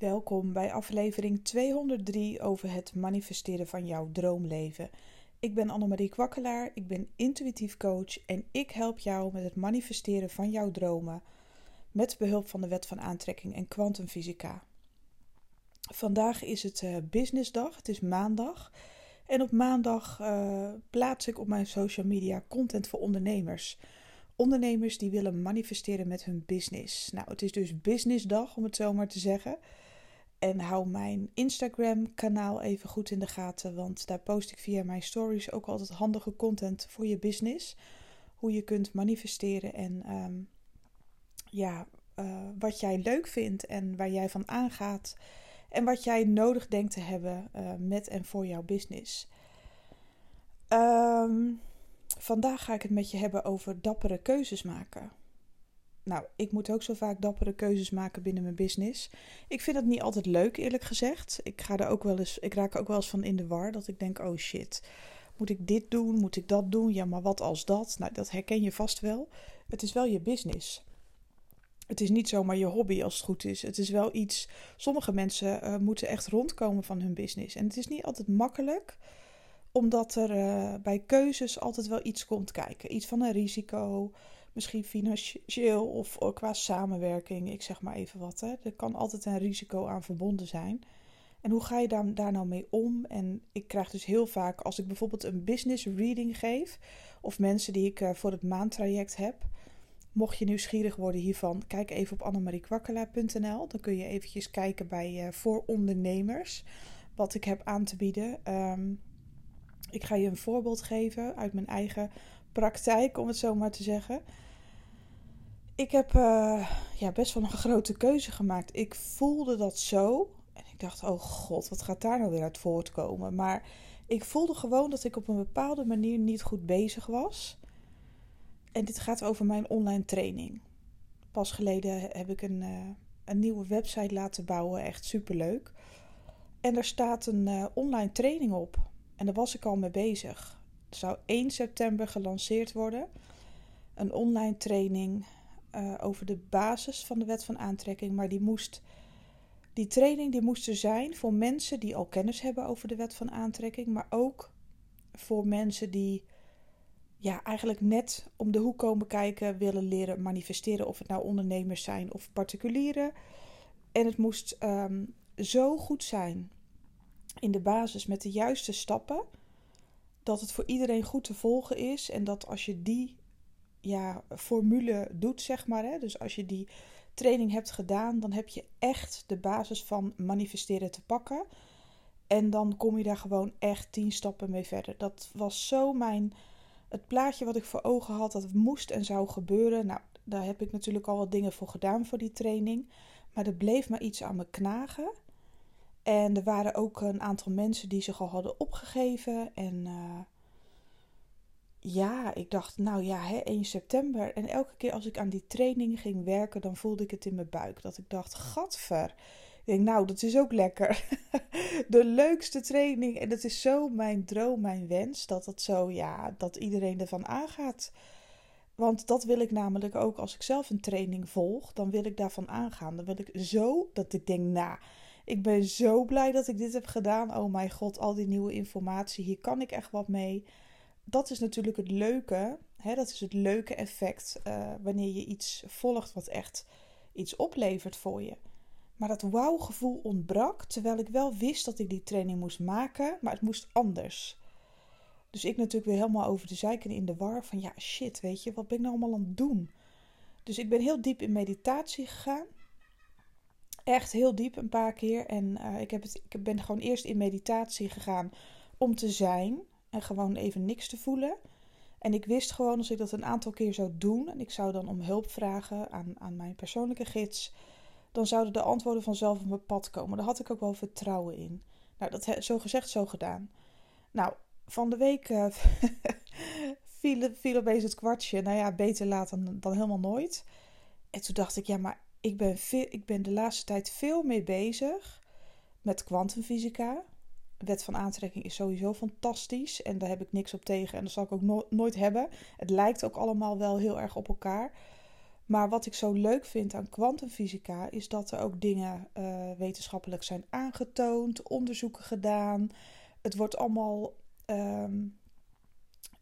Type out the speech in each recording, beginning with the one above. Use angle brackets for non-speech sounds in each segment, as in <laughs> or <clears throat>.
Welkom bij aflevering 203 over het manifesteren van jouw droomleven. Ik ben Annemarie Kwakkelaar, ik ben intuïtief coach en ik help jou met het manifesteren van jouw dromen met behulp van de wet van aantrekking en kwantumfysica. Vandaag is het uh, businessdag, het is maandag. En op maandag uh, plaats ik op mijn social media content voor ondernemers. Ondernemers die willen manifesteren met hun business. Nou, het is dus businessdag om het zo maar te zeggen. En hou mijn Instagram-kanaal even goed in de gaten, want daar post ik via mijn stories ook altijd handige content voor je business. Hoe je kunt manifesteren en um, ja, uh, wat jij leuk vindt en waar jij van aangaat. En wat jij nodig denkt te hebben uh, met en voor jouw business. Um, vandaag ga ik het met je hebben over dappere keuzes maken. Nou, ik moet ook zo vaak dappere keuzes maken binnen mijn business. Ik vind het niet altijd leuk, eerlijk gezegd. Ik, ga er ook wel eens, ik raak er ook wel eens van in de war. Dat ik denk, oh shit, moet ik dit doen? Moet ik dat doen? Ja, maar wat als dat? Nou, dat herken je vast wel. Het is wel je business. Het is niet zomaar je hobby als het goed is. Het is wel iets. Sommige mensen uh, moeten echt rondkomen van hun business. En het is niet altijd makkelijk, omdat er uh, bij keuzes altijd wel iets komt kijken. Iets van een risico, misschien financieel of qua samenwerking. Ik zeg maar even wat. Hè. Er kan altijd een risico aan verbonden zijn. En hoe ga je daar, daar nou mee om? En ik krijg dus heel vaak, als ik bijvoorbeeld een business reading geef, of mensen die ik uh, voor het maandtraject heb Mocht je nieuwsgierig worden hiervan, kijk even op annemariekwakkelaar.nl. Dan kun je eventjes kijken bij uh, voor ondernemers wat ik heb aan te bieden. Um, ik ga je een voorbeeld geven uit mijn eigen praktijk, om het zo maar te zeggen. Ik heb uh, ja, best wel een grote keuze gemaakt. Ik voelde dat zo. En ik dacht, oh god, wat gaat daar nou weer uit voortkomen? Maar ik voelde gewoon dat ik op een bepaalde manier niet goed bezig was. En dit gaat over mijn online training. Pas geleden heb ik een, uh, een nieuwe website laten bouwen, echt superleuk. En er staat een uh, online training op. En daar was ik al mee bezig. Zou 1 september gelanceerd worden. Een online training uh, over de basis van de wet van aantrekking. Maar die moest. Die training die moest er zijn voor mensen die al kennis hebben over de wet van aantrekking. Maar ook voor mensen die ja, eigenlijk net om de hoek komen kijken, willen leren manifesteren. Of het nou ondernemers zijn of particulieren. En het moest um, zo goed zijn in de basis met de juiste stappen. Dat het voor iedereen goed te volgen is. En dat als je die ja, formule doet, zeg maar. Hè, dus als je die training hebt gedaan, dan heb je echt de basis van manifesteren te pakken. En dan kom je daar gewoon echt tien stappen mee verder. Dat was zo mijn het plaatje wat ik voor ogen had, dat moest en zou gebeuren. Nou, daar heb ik natuurlijk al wat dingen voor gedaan voor die training. Maar er bleef maar iets aan me knagen. En er waren ook een aantal mensen die zich al hadden opgegeven. En uh, ja, ik dacht, nou ja, hè, 1 september. En elke keer als ik aan die training ging werken, dan voelde ik het in mijn buik. Dat ik dacht, gadver. Ik denk, nou, dat is ook lekker. <laughs> de leukste training. En het is zo mijn droom, mijn wens. Dat het zo, ja, dat iedereen ervan aangaat. Want dat wil ik namelijk ook als ik zelf een training volg. Dan wil ik daarvan aangaan. Dan wil ik zo dat ik denk, nou, ik ben zo blij dat ik dit heb gedaan. Oh mijn god, al die nieuwe informatie. Hier kan ik echt wat mee. Dat is natuurlijk het leuke. Hè? Dat is het leuke effect uh, wanneer je iets volgt wat echt iets oplevert voor je. Maar dat wauw-gevoel ontbrak, terwijl ik wel wist dat ik die training moest maken, maar het moest anders. Dus ik natuurlijk weer helemaal over de zeiken in de war van ja, shit, weet je, wat ben ik nou allemaal aan het doen? Dus ik ben heel diep in meditatie gegaan. Echt heel diep een paar keer. En uh, ik, heb het, ik ben gewoon eerst in meditatie gegaan om te zijn en gewoon even niks te voelen. En ik wist gewoon als ik dat een aantal keer zou doen en ik zou dan om hulp vragen aan, aan mijn persoonlijke gids dan zouden de antwoorden vanzelf op mijn pad komen. Daar had ik ook wel vertrouwen in. Nou, dat zo gezegd, zo gedaan. Nou, van de week uh, <laughs> viel, viel opeens het kwartje. Nou ja, beter laat dan, dan helemaal nooit. En toen dacht ik, ja, maar ik ben, veel, ik ben de laatste tijd veel meer bezig met kwantumfysica. Wet van aantrekking is sowieso fantastisch. En daar heb ik niks op tegen. En dat zal ik ook nooit hebben. Het lijkt ook allemaal wel heel erg op elkaar. Maar wat ik zo leuk vind aan kwantumfysica is dat er ook dingen uh, wetenschappelijk zijn aangetoond, onderzoeken gedaan. Het wordt allemaal, ehm,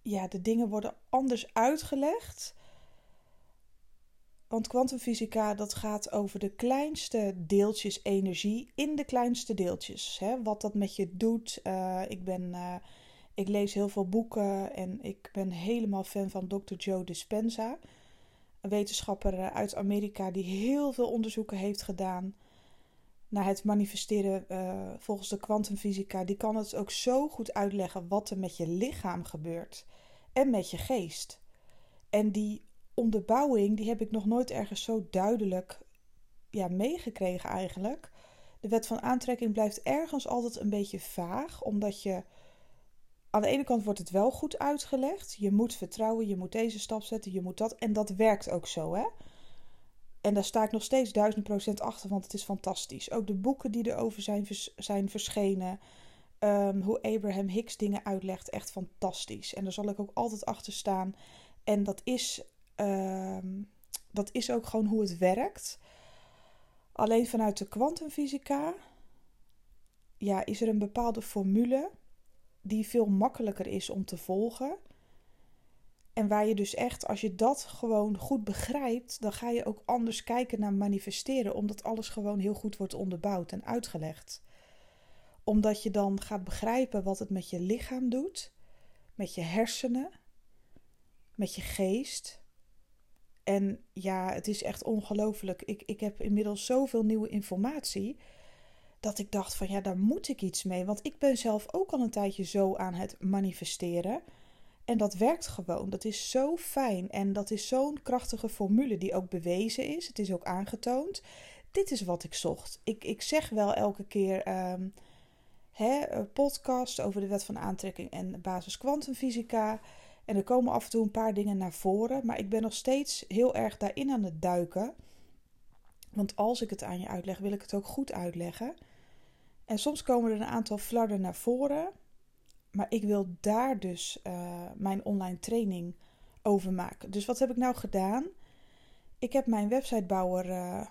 ja, de dingen worden anders uitgelegd. Want kwantumfysica dat gaat over de kleinste deeltjes energie in de kleinste deeltjes. Hè? Wat dat met je doet. Uh, ik, ben, uh, ik lees heel veel boeken en ik ben helemaal fan van Dr. Joe Dispenza. Een wetenschapper eh, uit Amerika die heel veel onderzoeken heeft gedaan naar het manifesteren volgens de kwantumfysica. Die kan het ook zo goed uitleggen wat er met je lichaam gebeurt en met je geest. En die onderbouwing, die heb ik nog nooit ergens zo duidelijk ja, meegekregen eigenlijk. De wet van aantrekking blijft ergens altijd een beetje vaag, omdat je aan de ene kant wordt het wel goed uitgelegd. Je moet vertrouwen, je moet deze stap zetten, je moet dat. En dat werkt ook zo, hè. En daar sta ik nog steeds duizend procent achter, want het is fantastisch. Ook de boeken die erover zijn, zijn verschenen. Um, hoe Abraham Hicks dingen uitlegt, echt fantastisch. En daar zal ik ook altijd achter staan. En dat is Ehm, dat is ook gewoon hoe het werkt. Alleen vanuit de kwantumfysica ja, is er een bepaalde formule die veel makkelijker is om te volgen. En waar je dus echt, als je dat gewoon goed begrijpt, dan ga je ook anders kijken naar manifesteren, omdat alles gewoon heel goed wordt onderbouwd en uitgelegd. Omdat je dan gaat begrijpen wat het met je lichaam doet, met je hersenen, met je geest, en ja, het is echt ongelooflijk. Ik, ik heb inmiddels zoveel nieuwe informatie. Dat ik dacht van ja, daar moet ik iets mee. Want ik ben zelf ook al een tijdje zo aan het manifesteren. En dat werkt gewoon. Dat is zo fijn. En dat is zo'n krachtige formule die ook bewezen is. Het is ook aangetoond. Dit is wat ik zocht. Ik, ik zeg wel elke keer. Um, hè, podcast over de wet van aantrekking en basis kwantumfysica. En er komen af en toe een paar dingen naar voren, maar ik ben nog steeds heel erg daarin aan het duiken. Want als ik het aan je uitleg, wil ik het ook goed uitleggen. En soms komen er een aantal flarden naar voren, maar ik wil daar dus uh, mijn online training over maken. Dus wat heb ik nou gedaan? Ik heb mijn websitebouwer, uh,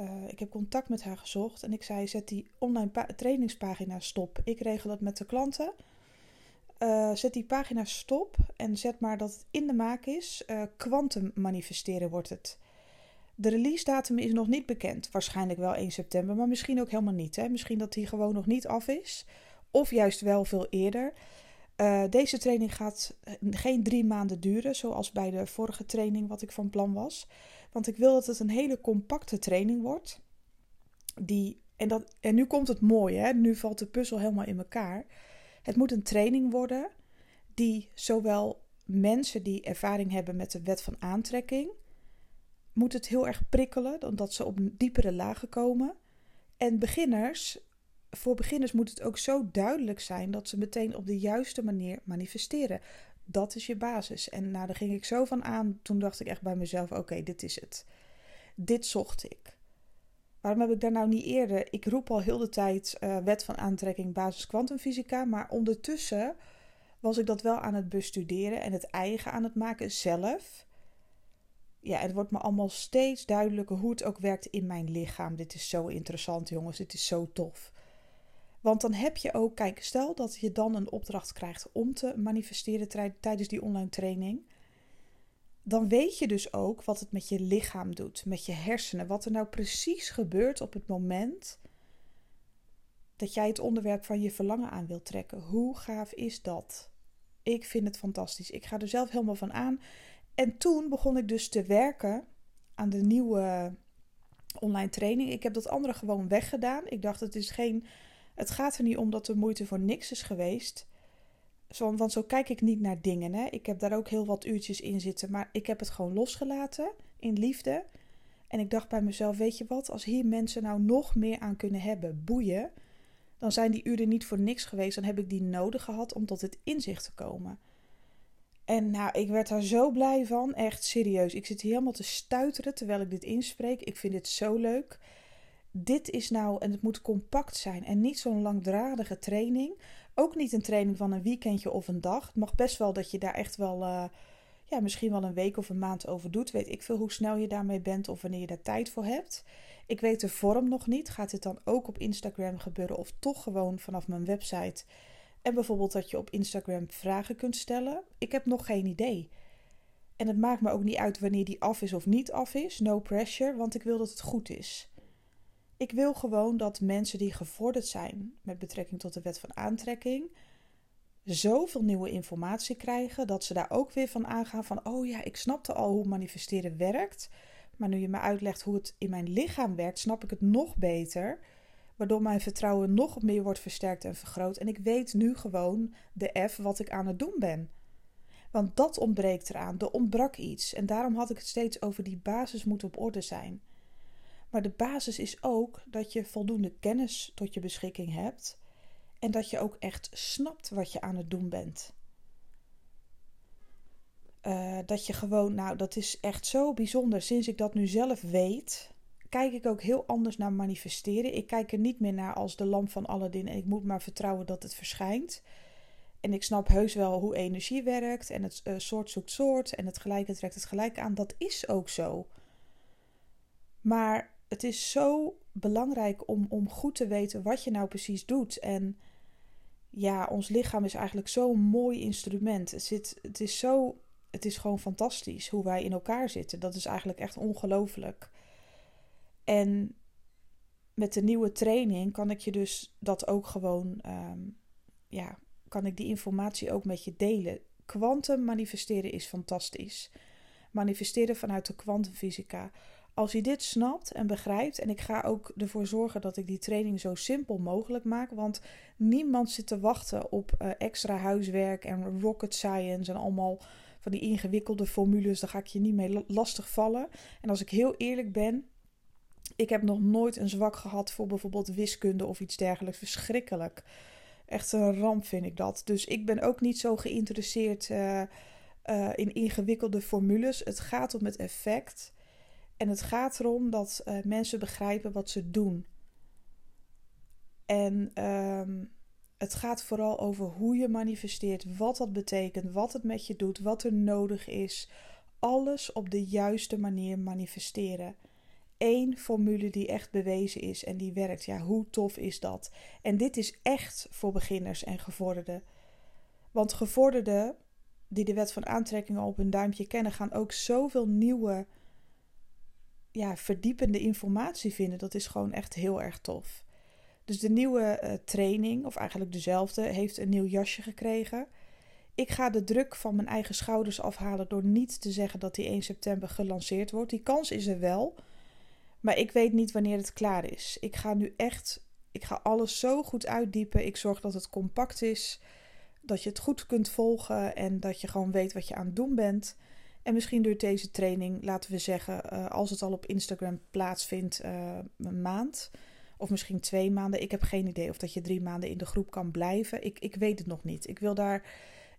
uh, ik heb contact met haar gezocht en ik zei: zet die online trainingspagina stop. Ik regel dat met de klanten. Uh, zet die pagina stop en zet maar dat het in de maak is. Quantum uh, manifesteren wordt het. De release datum is nog niet bekend. Waarschijnlijk wel 1 september, maar misschien ook helemaal niet. Hè? Misschien dat die gewoon nog niet af is. Of juist wel veel eerder. Uh, deze training gaat geen drie maanden duren, zoals bij de vorige training wat ik van plan was. Want ik wil dat het een hele compacte training wordt. Die, en, dat, en nu komt het mooie, hè? nu valt de puzzel helemaal in elkaar. Het moet een training worden die zowel mensen die ervaring hebben met de wet van aantrekking, moet het heel erg prikkelen, omdat ze op diepere lagen komen. En beginners, voor beginners moet het ook zo duidelijk zijn dat ze meteen op de juiste manier manifesteren. Dat is je basis. En nou, daar ging ik zo van aan. Toen dacht ik echt bij mezelf: oké, dit is het. Dit zocht ik. Waarom heb ik daar nou niet eerder? Ik roep al heel de tijd uh, wet van aantrekking basis kwantumfysica, maar ondertussen was ik dat wel aan het bestuderen en het eigen aan het maken zelf. Ja, het wordt me allemaal steeds duidelijker hoe het ook werkt in mijn lichaam. Dit is zo interessant, jongens. Dit is zo tof. Want dan heb je ook, kijk, stel dat je dan een opdracht krijgt om te manifesteren tijdens die online training dan weet je dus ook wat het met je lichaam doet, met je hersenen. Wat er nou precies gebeurt op het moment dat jij het onderwerp van je verlangen aan wilt trekken. Hoe gaaf is dat? Ik vind het fantastisch. Ik ga er zelf helemaal van aan. En toen begon ik dus te werken aan de nieuwe online training. Ik heb dat andere gewoon weggedaan. Ik dacht, het is geen. Het gaat er niet om dat de moeite voor niks is geweest. Zo, want zo kijk ik niet naar dingen. Hè. Ik heb daar ook heel wat uurtjes in zitten. Maar ik heb het gewoon losgelaten in liefde. En ik dacht bij mezelf: weet je wat, als hier mensen nou nog meer aan kunnen hebben, boeien. Dan zijn die uren niet voor niks geweest. Dan heb ik die nodig gehad om tot het inzicht te komen. En nou, ik werd daar zo blij van. Echt serieus. Ik zit hier helemaal te stuiteren terwijl ik dit inspreek. Ik vind dit zo leuk. Dit is nou, en het moet compact zijn en niet zo'n langdradige training. Ook niet een training van een weekendje of een dag. Het mag best wel dat je daar echt wel uh, ja, misschien wel een week of een maand over doet. Weet ik veel hoe snel je daarmee bent of wanneer je daar tijd voor hebt. Ik weet de vorm nog niet. Gaat dit dan ook op Instagram gebeuren of toch gewoon vanaf mijn website? En bijvoorbeeld dat je op Instagram vragen kunt stellen. Ik heb nog geen idee. En het maakt me ook niet uit wanneer die af is of niet af is. No pressure, want ik wil dat het goed is. Ik wil gewoon dat mensen die gevorderd zijn met betrekking tot de wet van aantrekking zoveel nieuwe informatie krijgen dat ze daar ook weer van aangaan van oh ja, ik snapte al hoe manifesteren werkt, maar nu je me uitlegt hoe het in mijn lichaam werkt, snap ik het nog beter, waardoor mijn vertrouwen nog meer wordt versterkt en vergroot en ik weet nu gewoon de F wat ik aan het doen ben. Want dat ontbreekt eraan, er ontbrak iets en daarom had ik het steeds over die basis moet op orde zijn. Maar de basis is ook dat je voldoende kennis tot je beschikking hebt en dat je ook echt snapt wat je aan het doen bent. Uh, dat je gewoon, nou, dat is echt zo bijzonder. Sinds ik dat nu zelf weet, kijk ik ook heel anders naar manifesteren. Ik kijk er niet meer naar als de lamp van Aladdin en ik moet maar vertrouwen dat het verschijnt. En ik snap heus wel hoe energie werkt en het uh, soort zoekt soort en het gelijke trekt het gelijk aan. Dat is ook zo. Maar het is zo belangrijk om, om goed te weten wat je nou precies doet. En ja, ons lichaam is eigenlijk zo'n mooi instrument. Het, zit, het is zo, het is gewoon fantastisch hoe wij in elkaar zitten. Dat is eigenlijk echt ongelooflijk. En met de nieuwe training kan ik je dus dat ook gewoon, um, ja, kan ik die informatie ook met je delen. Quantum manifesteren is fantastisch. Manifesteren vanuit de kwantumfysica. Als je dit snapt en begrijpt, en ik ga ook ervoor zorgen dat ik die training zo simpel mogelijk maak, want niemand zit te wachten op uh, extra huiswerk en rocket science en allemaal van die ingewikkelde formules, daar ga ik je niet mee lastig vallen. En als ik heel eerlijk ben, ik heb nog nooit een zwak gehad voor bijvoorbeeld wiskunde of iets dergelijks. Verschrikkelijk. Echt een ramp vind ik dat. Dus ik ben ook niet zo geïnteresseerd uh, uh, in ingewikkelde formules. Het gaat om het effect. En het gaat erom dat uh, mensen begrijpen wat ze doen. En um, het gaat vooral over hoe je manifesteert, wat dat betekent, wat het met je doet, wat er nodig is. Alles op de juiste manier manifesteren. Eén formule die echt bewezen is en die werkt. Ja, hoe tof is dat? En dit is echt voor beginners en gevorderden. Want gevorderden die de wet van aantrekking op hun duimpje kennen, gaan ook zoveel nieuwe ja, verdiepende informatie vinden. Dat is gewoon echt heel erg tof. Dus de nieuwe uh, training, of eigenlijk dezelfde, heeft een nieuw jasje gekregen. Ik ga de druk van mijn eigen schouders afhalen door niet te zeggen dat die 1 september gelanceerd wordt. Die kans is er wel, maar ik weet niet wanneer het klaar is. Ik ga nu echt, ik ga alles zo goed uitdiepen. Ik zorg dat het compact is, dat je het goed kunt volgen en dat je gewoon weet wat je aan het doen bent. En misschien duurt deze training, laten we zeggen, uh, als het al op Instagram plaatsvindt, uh, een maand. Of misschien twee maanden. Ik heb geen idee of dat je drie maanden in de groep kan blijven. Ik, ik weet het nog niet. Ik wil daar.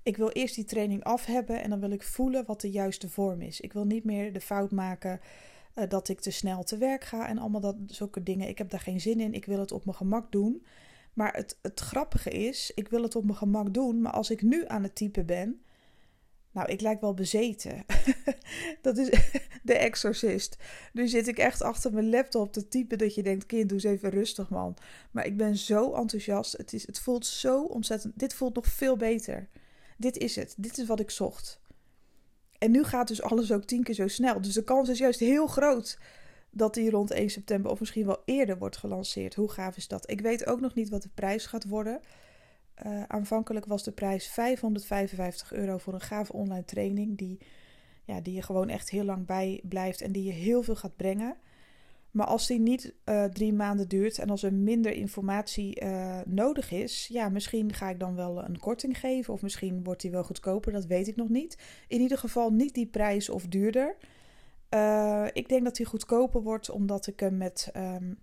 Ik wil eerst die training af hebben en dan wil ik voelen wat de juiste vorm is. Ik wil niet meer de fout maken uh, dat ik te snel te werk ga en allemaal dat zulke dingen. Ik heb daar geen zin in. Ik wil het op mijn gemak doen. Maar het, het grappige is, ik wil het op mijn gemak doen. Maar als ik nu aan het typen ben, nou, ik lijk wel bezeten. <laughs> dat is <laughs> de exorcist. Nu zit ik echt achter mijn laptop te typen dat je denkt, kind, doe eens even rustig, man. Maar ik ben zo enthousiast. Het, is, het voelt zo ontzettend... Dit voelt nog veel beter. Dit is het. Dit is wat ik zocht. En nu gaat dus alles ook tien keer zo snel. Dus de kans is juist heel groot dat die rond 1 september of misschien wel eerder wordt gelanceerd. Hoe gaaf is dat? Ik weet ook nog niet wat de prijs gaat worden. Uh, aanvankelijk was de prijs 555 euro voor een gave online training. Die, ja, die je gewoon echt heel lang bij blijft en die je heel veel gaat brengen. Maar als die niet uh, drie maanden duurt en als er minder informatie uh, nodig is, ja, misschien ga ik dan wel een korting geven. Of misschien wordt die wel goedkoper, dat weet ik nog niet. In ieder geval niet die prijs of duurder. ik denk dat die goedkoper wordt omdat ik hem met um,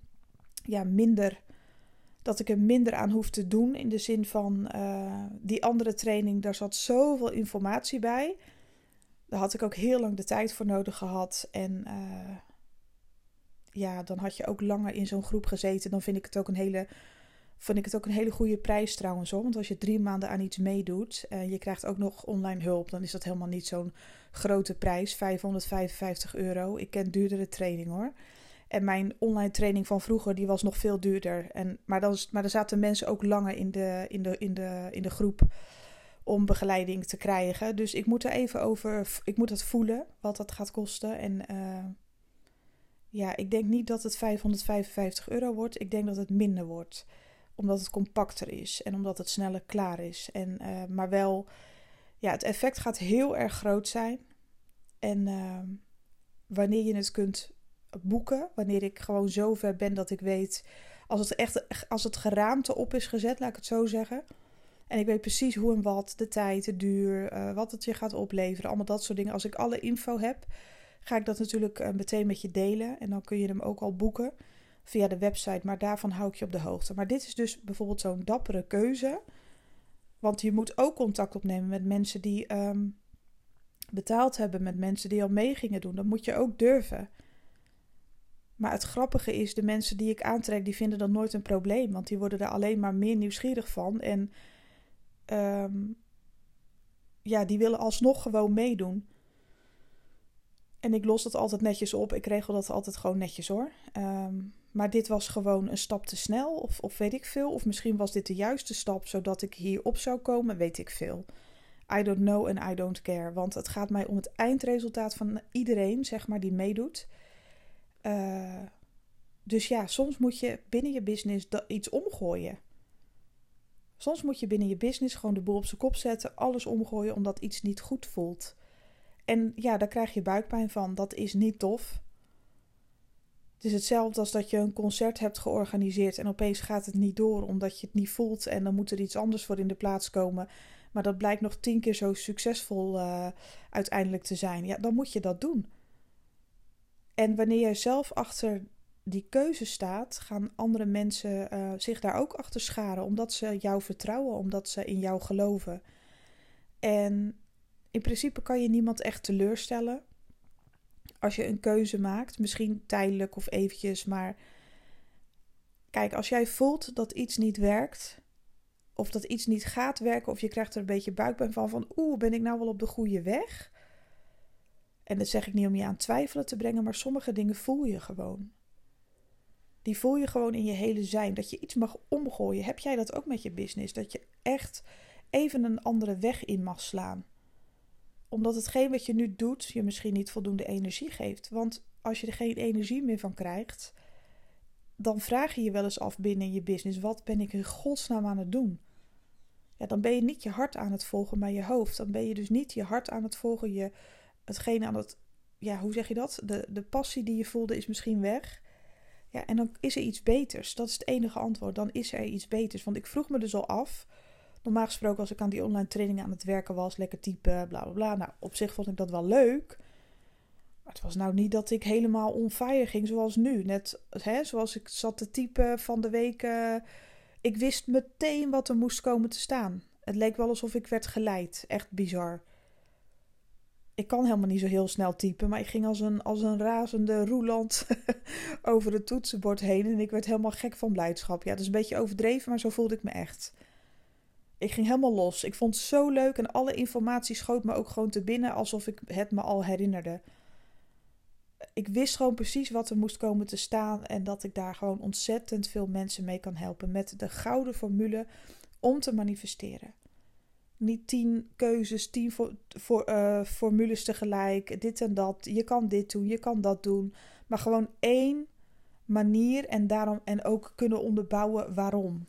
ja, minder dat ik er minder aan hoef te doen. In de zin van uh, die andere training, daar zat zoveel informatie bij. Daar had ik ook heel lang de tijd voor nodig gehad. En uh, ja, dan had je ook langer in zo'n groep gezeten. Dan vind ik het ook een hele vind ik het ook een hele goede prijs trouwens hoor. Want als je drie maanden aan iets meedoet en je krijgt ook nog online hulp, dan is dat helemaal niet zo'n grote prijs. 555 euro. Ik ken duurdere training hoor. En mijn online training van vroeger, die was nog veel duurder. En, maar, dan, maar er zaten mensen ook langer in de, in, de, in, de, in de groep om begeleiding te krijgen. Dus ik moet er even over, ik moet het voelen, wat dat gaat kosten. En uh, ja, ik denk niet dat het 555 euro wordt. Ik denk dat het minder wordt. Omdat het compacter is en omdat het sneller klaar is. En, uh, maar wel, ja, het effect gaat heel erg groot zijn. En uh, wanneer je het kunt boeken, wanneer ik gewoon zo ver ben dat ik weet, als het echt, als het geraamte op is gezet, laat ik het zo zeggen. En ik weet precies hoe en wat, de tijd, de duur, uh, wat het je gaat opleveren, allemaal dat soort dingen. Als ik alle info heb, ga ik dat natuurlijk uh, meteen met je delen. En dan kun je hem ook al boeken via de website, maar daarvan hou ik je op de hoogte. Maar dit is dus bijvoorbeeld zo'n dappere keuze. Want je moet ook contact opnemen met mensen die um, betaald hebben, met mensen die al mee gingen doen. Dat moet je ook durven. Maar het grappige is, de mensen die ik aantrek, die vinden dat nooit een probleem. Want die worden er alleen maar meer nieuwsgierig van. En um, ja, die willen alsnog gewoon meedoen. En ik los dat altijd netjes op. Ik regel dat altijd gewoon netjes hoor. Um, maar dit was gewoon een stap te snel. Of, of weet ik veel. Of misschien was dit de juiste stap zodat ik hierop zou komen. Weet ik veel. I don't know and I don't care. Want het gaat mij om het eindresultaat van iedereen, zeg maar, die meedoet. Uh, dus ja, soms moet je binnen je business iets omgooien. Soms moet je binnen je business gewoon de boel op zijn kop zetten, alles omgooien omdat iets niet goed voelt. En ja, daar krijg je buikpijn van. Dat is niet tof. Het is hetzelfde als dat je een concert hebt georganiseerd en opeens gaat het niet door omdat je het niet voelt en dan moet er iets anders voor in de plaats komen. Maar dat blijkt nog tien keer zo succesvol uh, uiteindelijk te zijn. Ja, dan moet je dat doen. En wanneer je zelf achter die keuze staat, gaan andere mensen uh, zich daar ook achter scharen, omdat ze jou vertrouwen, omdat ze in jou geloven. En in principe kan je niemand echt teleurstellen als je een keuze maakt, misschien tijdelijk of eventjes, maar kijk, als jij voelt dat iets niet werkt, of dat iets niet gaat werken, of je krijgt er een beetje buikpijn van, van oeh, ben ik nou wel op de goede weg? En dat zeg ik niet om je aan twijfelen te brengen, maar sommige dingen voel je gewoon. Die voel je gewoon in je hele zijn. Dat je iets mag omgooien. Heb jij dat ook met je business? Dat je echt even een andere weg in mag slaan. Omdat hetgeen wat je nu doet je misschien niet voldoende energie geeft. Want als je er geen energie meer van krijgt, dan vraag je je wel eens af binnen je business: wat ben ik in godsnaam aan het doen? Ja, dan ben je niet je hart aan het volgen, maar je hoofd. Dan ben je dus niet je hart aan het volgen, je, hetgene aan het, ja, hoe zeg je dat? De, de passie die je voelde is misschien weg. Ja, en dan is er iets beters. Dat is het enige antwoord. Dan is er iets beters. Want ik vroeg me dus al af. Normaal gesproken, als ik aan die online training aan het werken was, lekker typen, bla bla bla. Nou, op zich vond ik dat wel leuk. Maar het was nou niet dat ik helemaal on fire ging zoals nu. Net hè, zoals ik zat te typen van de week. Uh, ik wist meteen wat er moest komen te staan. Het leek wel alsof ik werd geleid. Echt bizar ik kan helemaal niet zo heel snel typen, maar ik ging als een, als een razende roeland <laughs> over het toetsenbord heen en ik werd helemaal gek van blijdschap. Ja, dat is een beetje overdreven, maar zo voelde ik me echt. Ik ging helemaal los. Ik vond het zo leuk en alle informatie schoot me ook gewoon te binnen alsof ik het me al herinnerde. Ik wist gewoon precies wat er moest komen te staan en dat ik daar gewoon ontzettend veel mensen mee kan helpen met de gouden formule om te manifesteren niet tien keuzes, tien uh, formules tegelijk, dit en dat. Je kan dit doen, je kan dat doen. Maar gewoon één manier en, daarom, en ook kunnen onderbouwen waarom.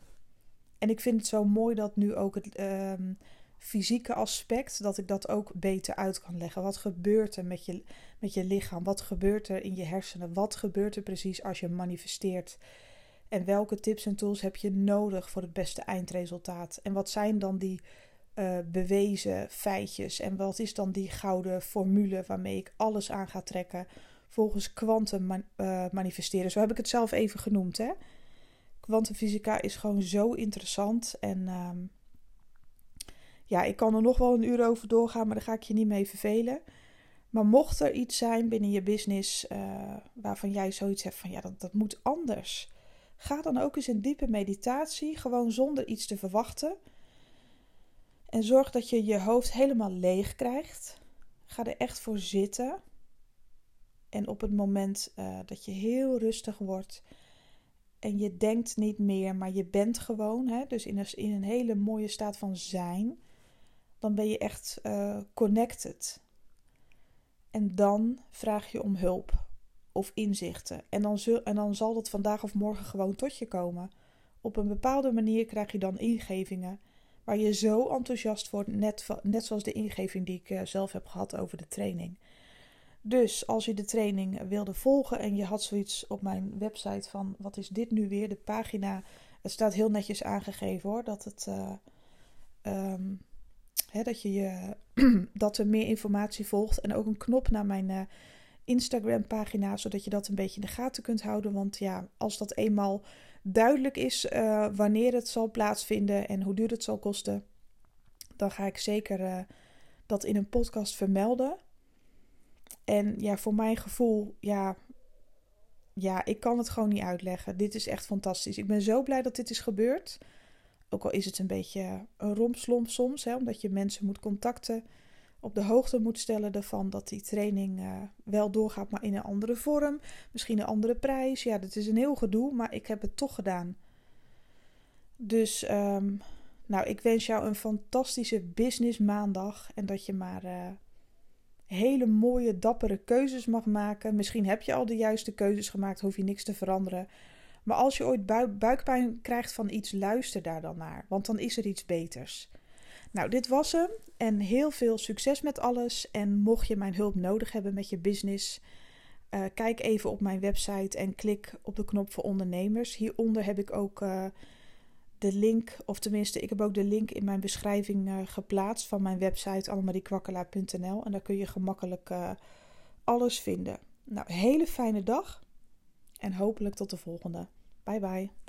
En ik vind het zo mooi dat nu ook het uh, fysieke aspect, dat ik dat ook beter uit kan leggen. Wat gebeurt er met je, met je lichaam? Wat gebeurt er in je hersenen? Wat gebeurt er precies als je manifesteert? En welke tips en tools heb je nodig voor het beste eindresultaat? En wat zijn dan die uh, bewezen feitjes. En wat is dan die gouden formule waarmee ik alles aan ga trekken volgens kwantum uh, manifesteren? Zo heb ik het zelf even genoemd. Hè? Kwantumfysica is gewoon zo interessant. En um, ja, ik kan er nog wel een uur over doorgaan, maar daar ga ik je niet mee vervelen. Maar mocht er iets zijn binnen je business uh, waarvan jij zoiets hebt van ja, dat, dat moet anders. Ga dan ook eens in diepe meditatie, gewoon zonder iets te verwachten. En zorg dat je je hoofd helemaal leeg krijgt. Ga er echt voor zitten. En op het moment uh, dat je heel rustig wordt en je denkt niet meer, maar je bent gewoon, hè, dus in een, in een hele mooie staat van zijn, dan ben je echt uh, connected. En dan vraag je om hulp of inzichten. En dan, en dan zal dat vandaag of morgen gewoon tot je komen. Op een bepaalde manier krijg je dan ingevingen waar je zo enthousiast wordt, net, net zoals de ingeving die ik uh, zelf heb gehad over de training. Dus als je de training wilde volgen en je had zoiets op mijn website van wat is dit nu weer? De pagina, het staat heel netjes aangegeven hoor, dat het um, hè, dat je, je <clears throat> dat er meer informatie volgt en ook een knop naar mijn uh, Instagram pagina, zodat je dat een beetje in de gaten kunt houden. Want ja, als dat eenmaal duidelijk is uh, wanneer het zal plaatsvinden en hoe duur het zal kosten, dan ga ik zeker uh, dat in een podcast vermelden. En ja, voor mijn gevoel, ja, ja, ik kan het gewoon niet uitleggen. Dit is echt fantastisch. Ik ben zo blij dat dit is gebeurd. Ook al is het een beetje een rompslomp soms, hè, omdat je mensen moet contacten, op de hoogte moet stellen ervan dat die training uh, wel doorgaat, maar in een andere vorm. Misschien een andere prijs. Ja, dat is een heel gedoe, maar ik heb het toch gedaan. Dus, um, nou, ik wens jou een fantastische business maandag en dat je maar. Uh, hele mooie, dappere keuzes mag maken. Misschien heb je al de juiste keuzes gemaakt, hoef je niks te veranderen. Maar als je ooit buikpijn krijgt van iets, luister daar dan naar, want dan is er iets beters. Nou, dit was hem en heel veel succes met alles. En mocht je mijn hulp nodig hebben met je business, uh, kijk even op mijn website en klik op de knop voor ondernemers. Hieronder heb ik ook uh, de link, of tenminste, ik heb ook de link in mijn beschrijving uh, geplaatst van mijn website annemariekwakkelaar.nl. En daar kun je gemakkelijk alles vinden. Nou, hele fijne dag en hopelijk tot de volgende. Bye bye.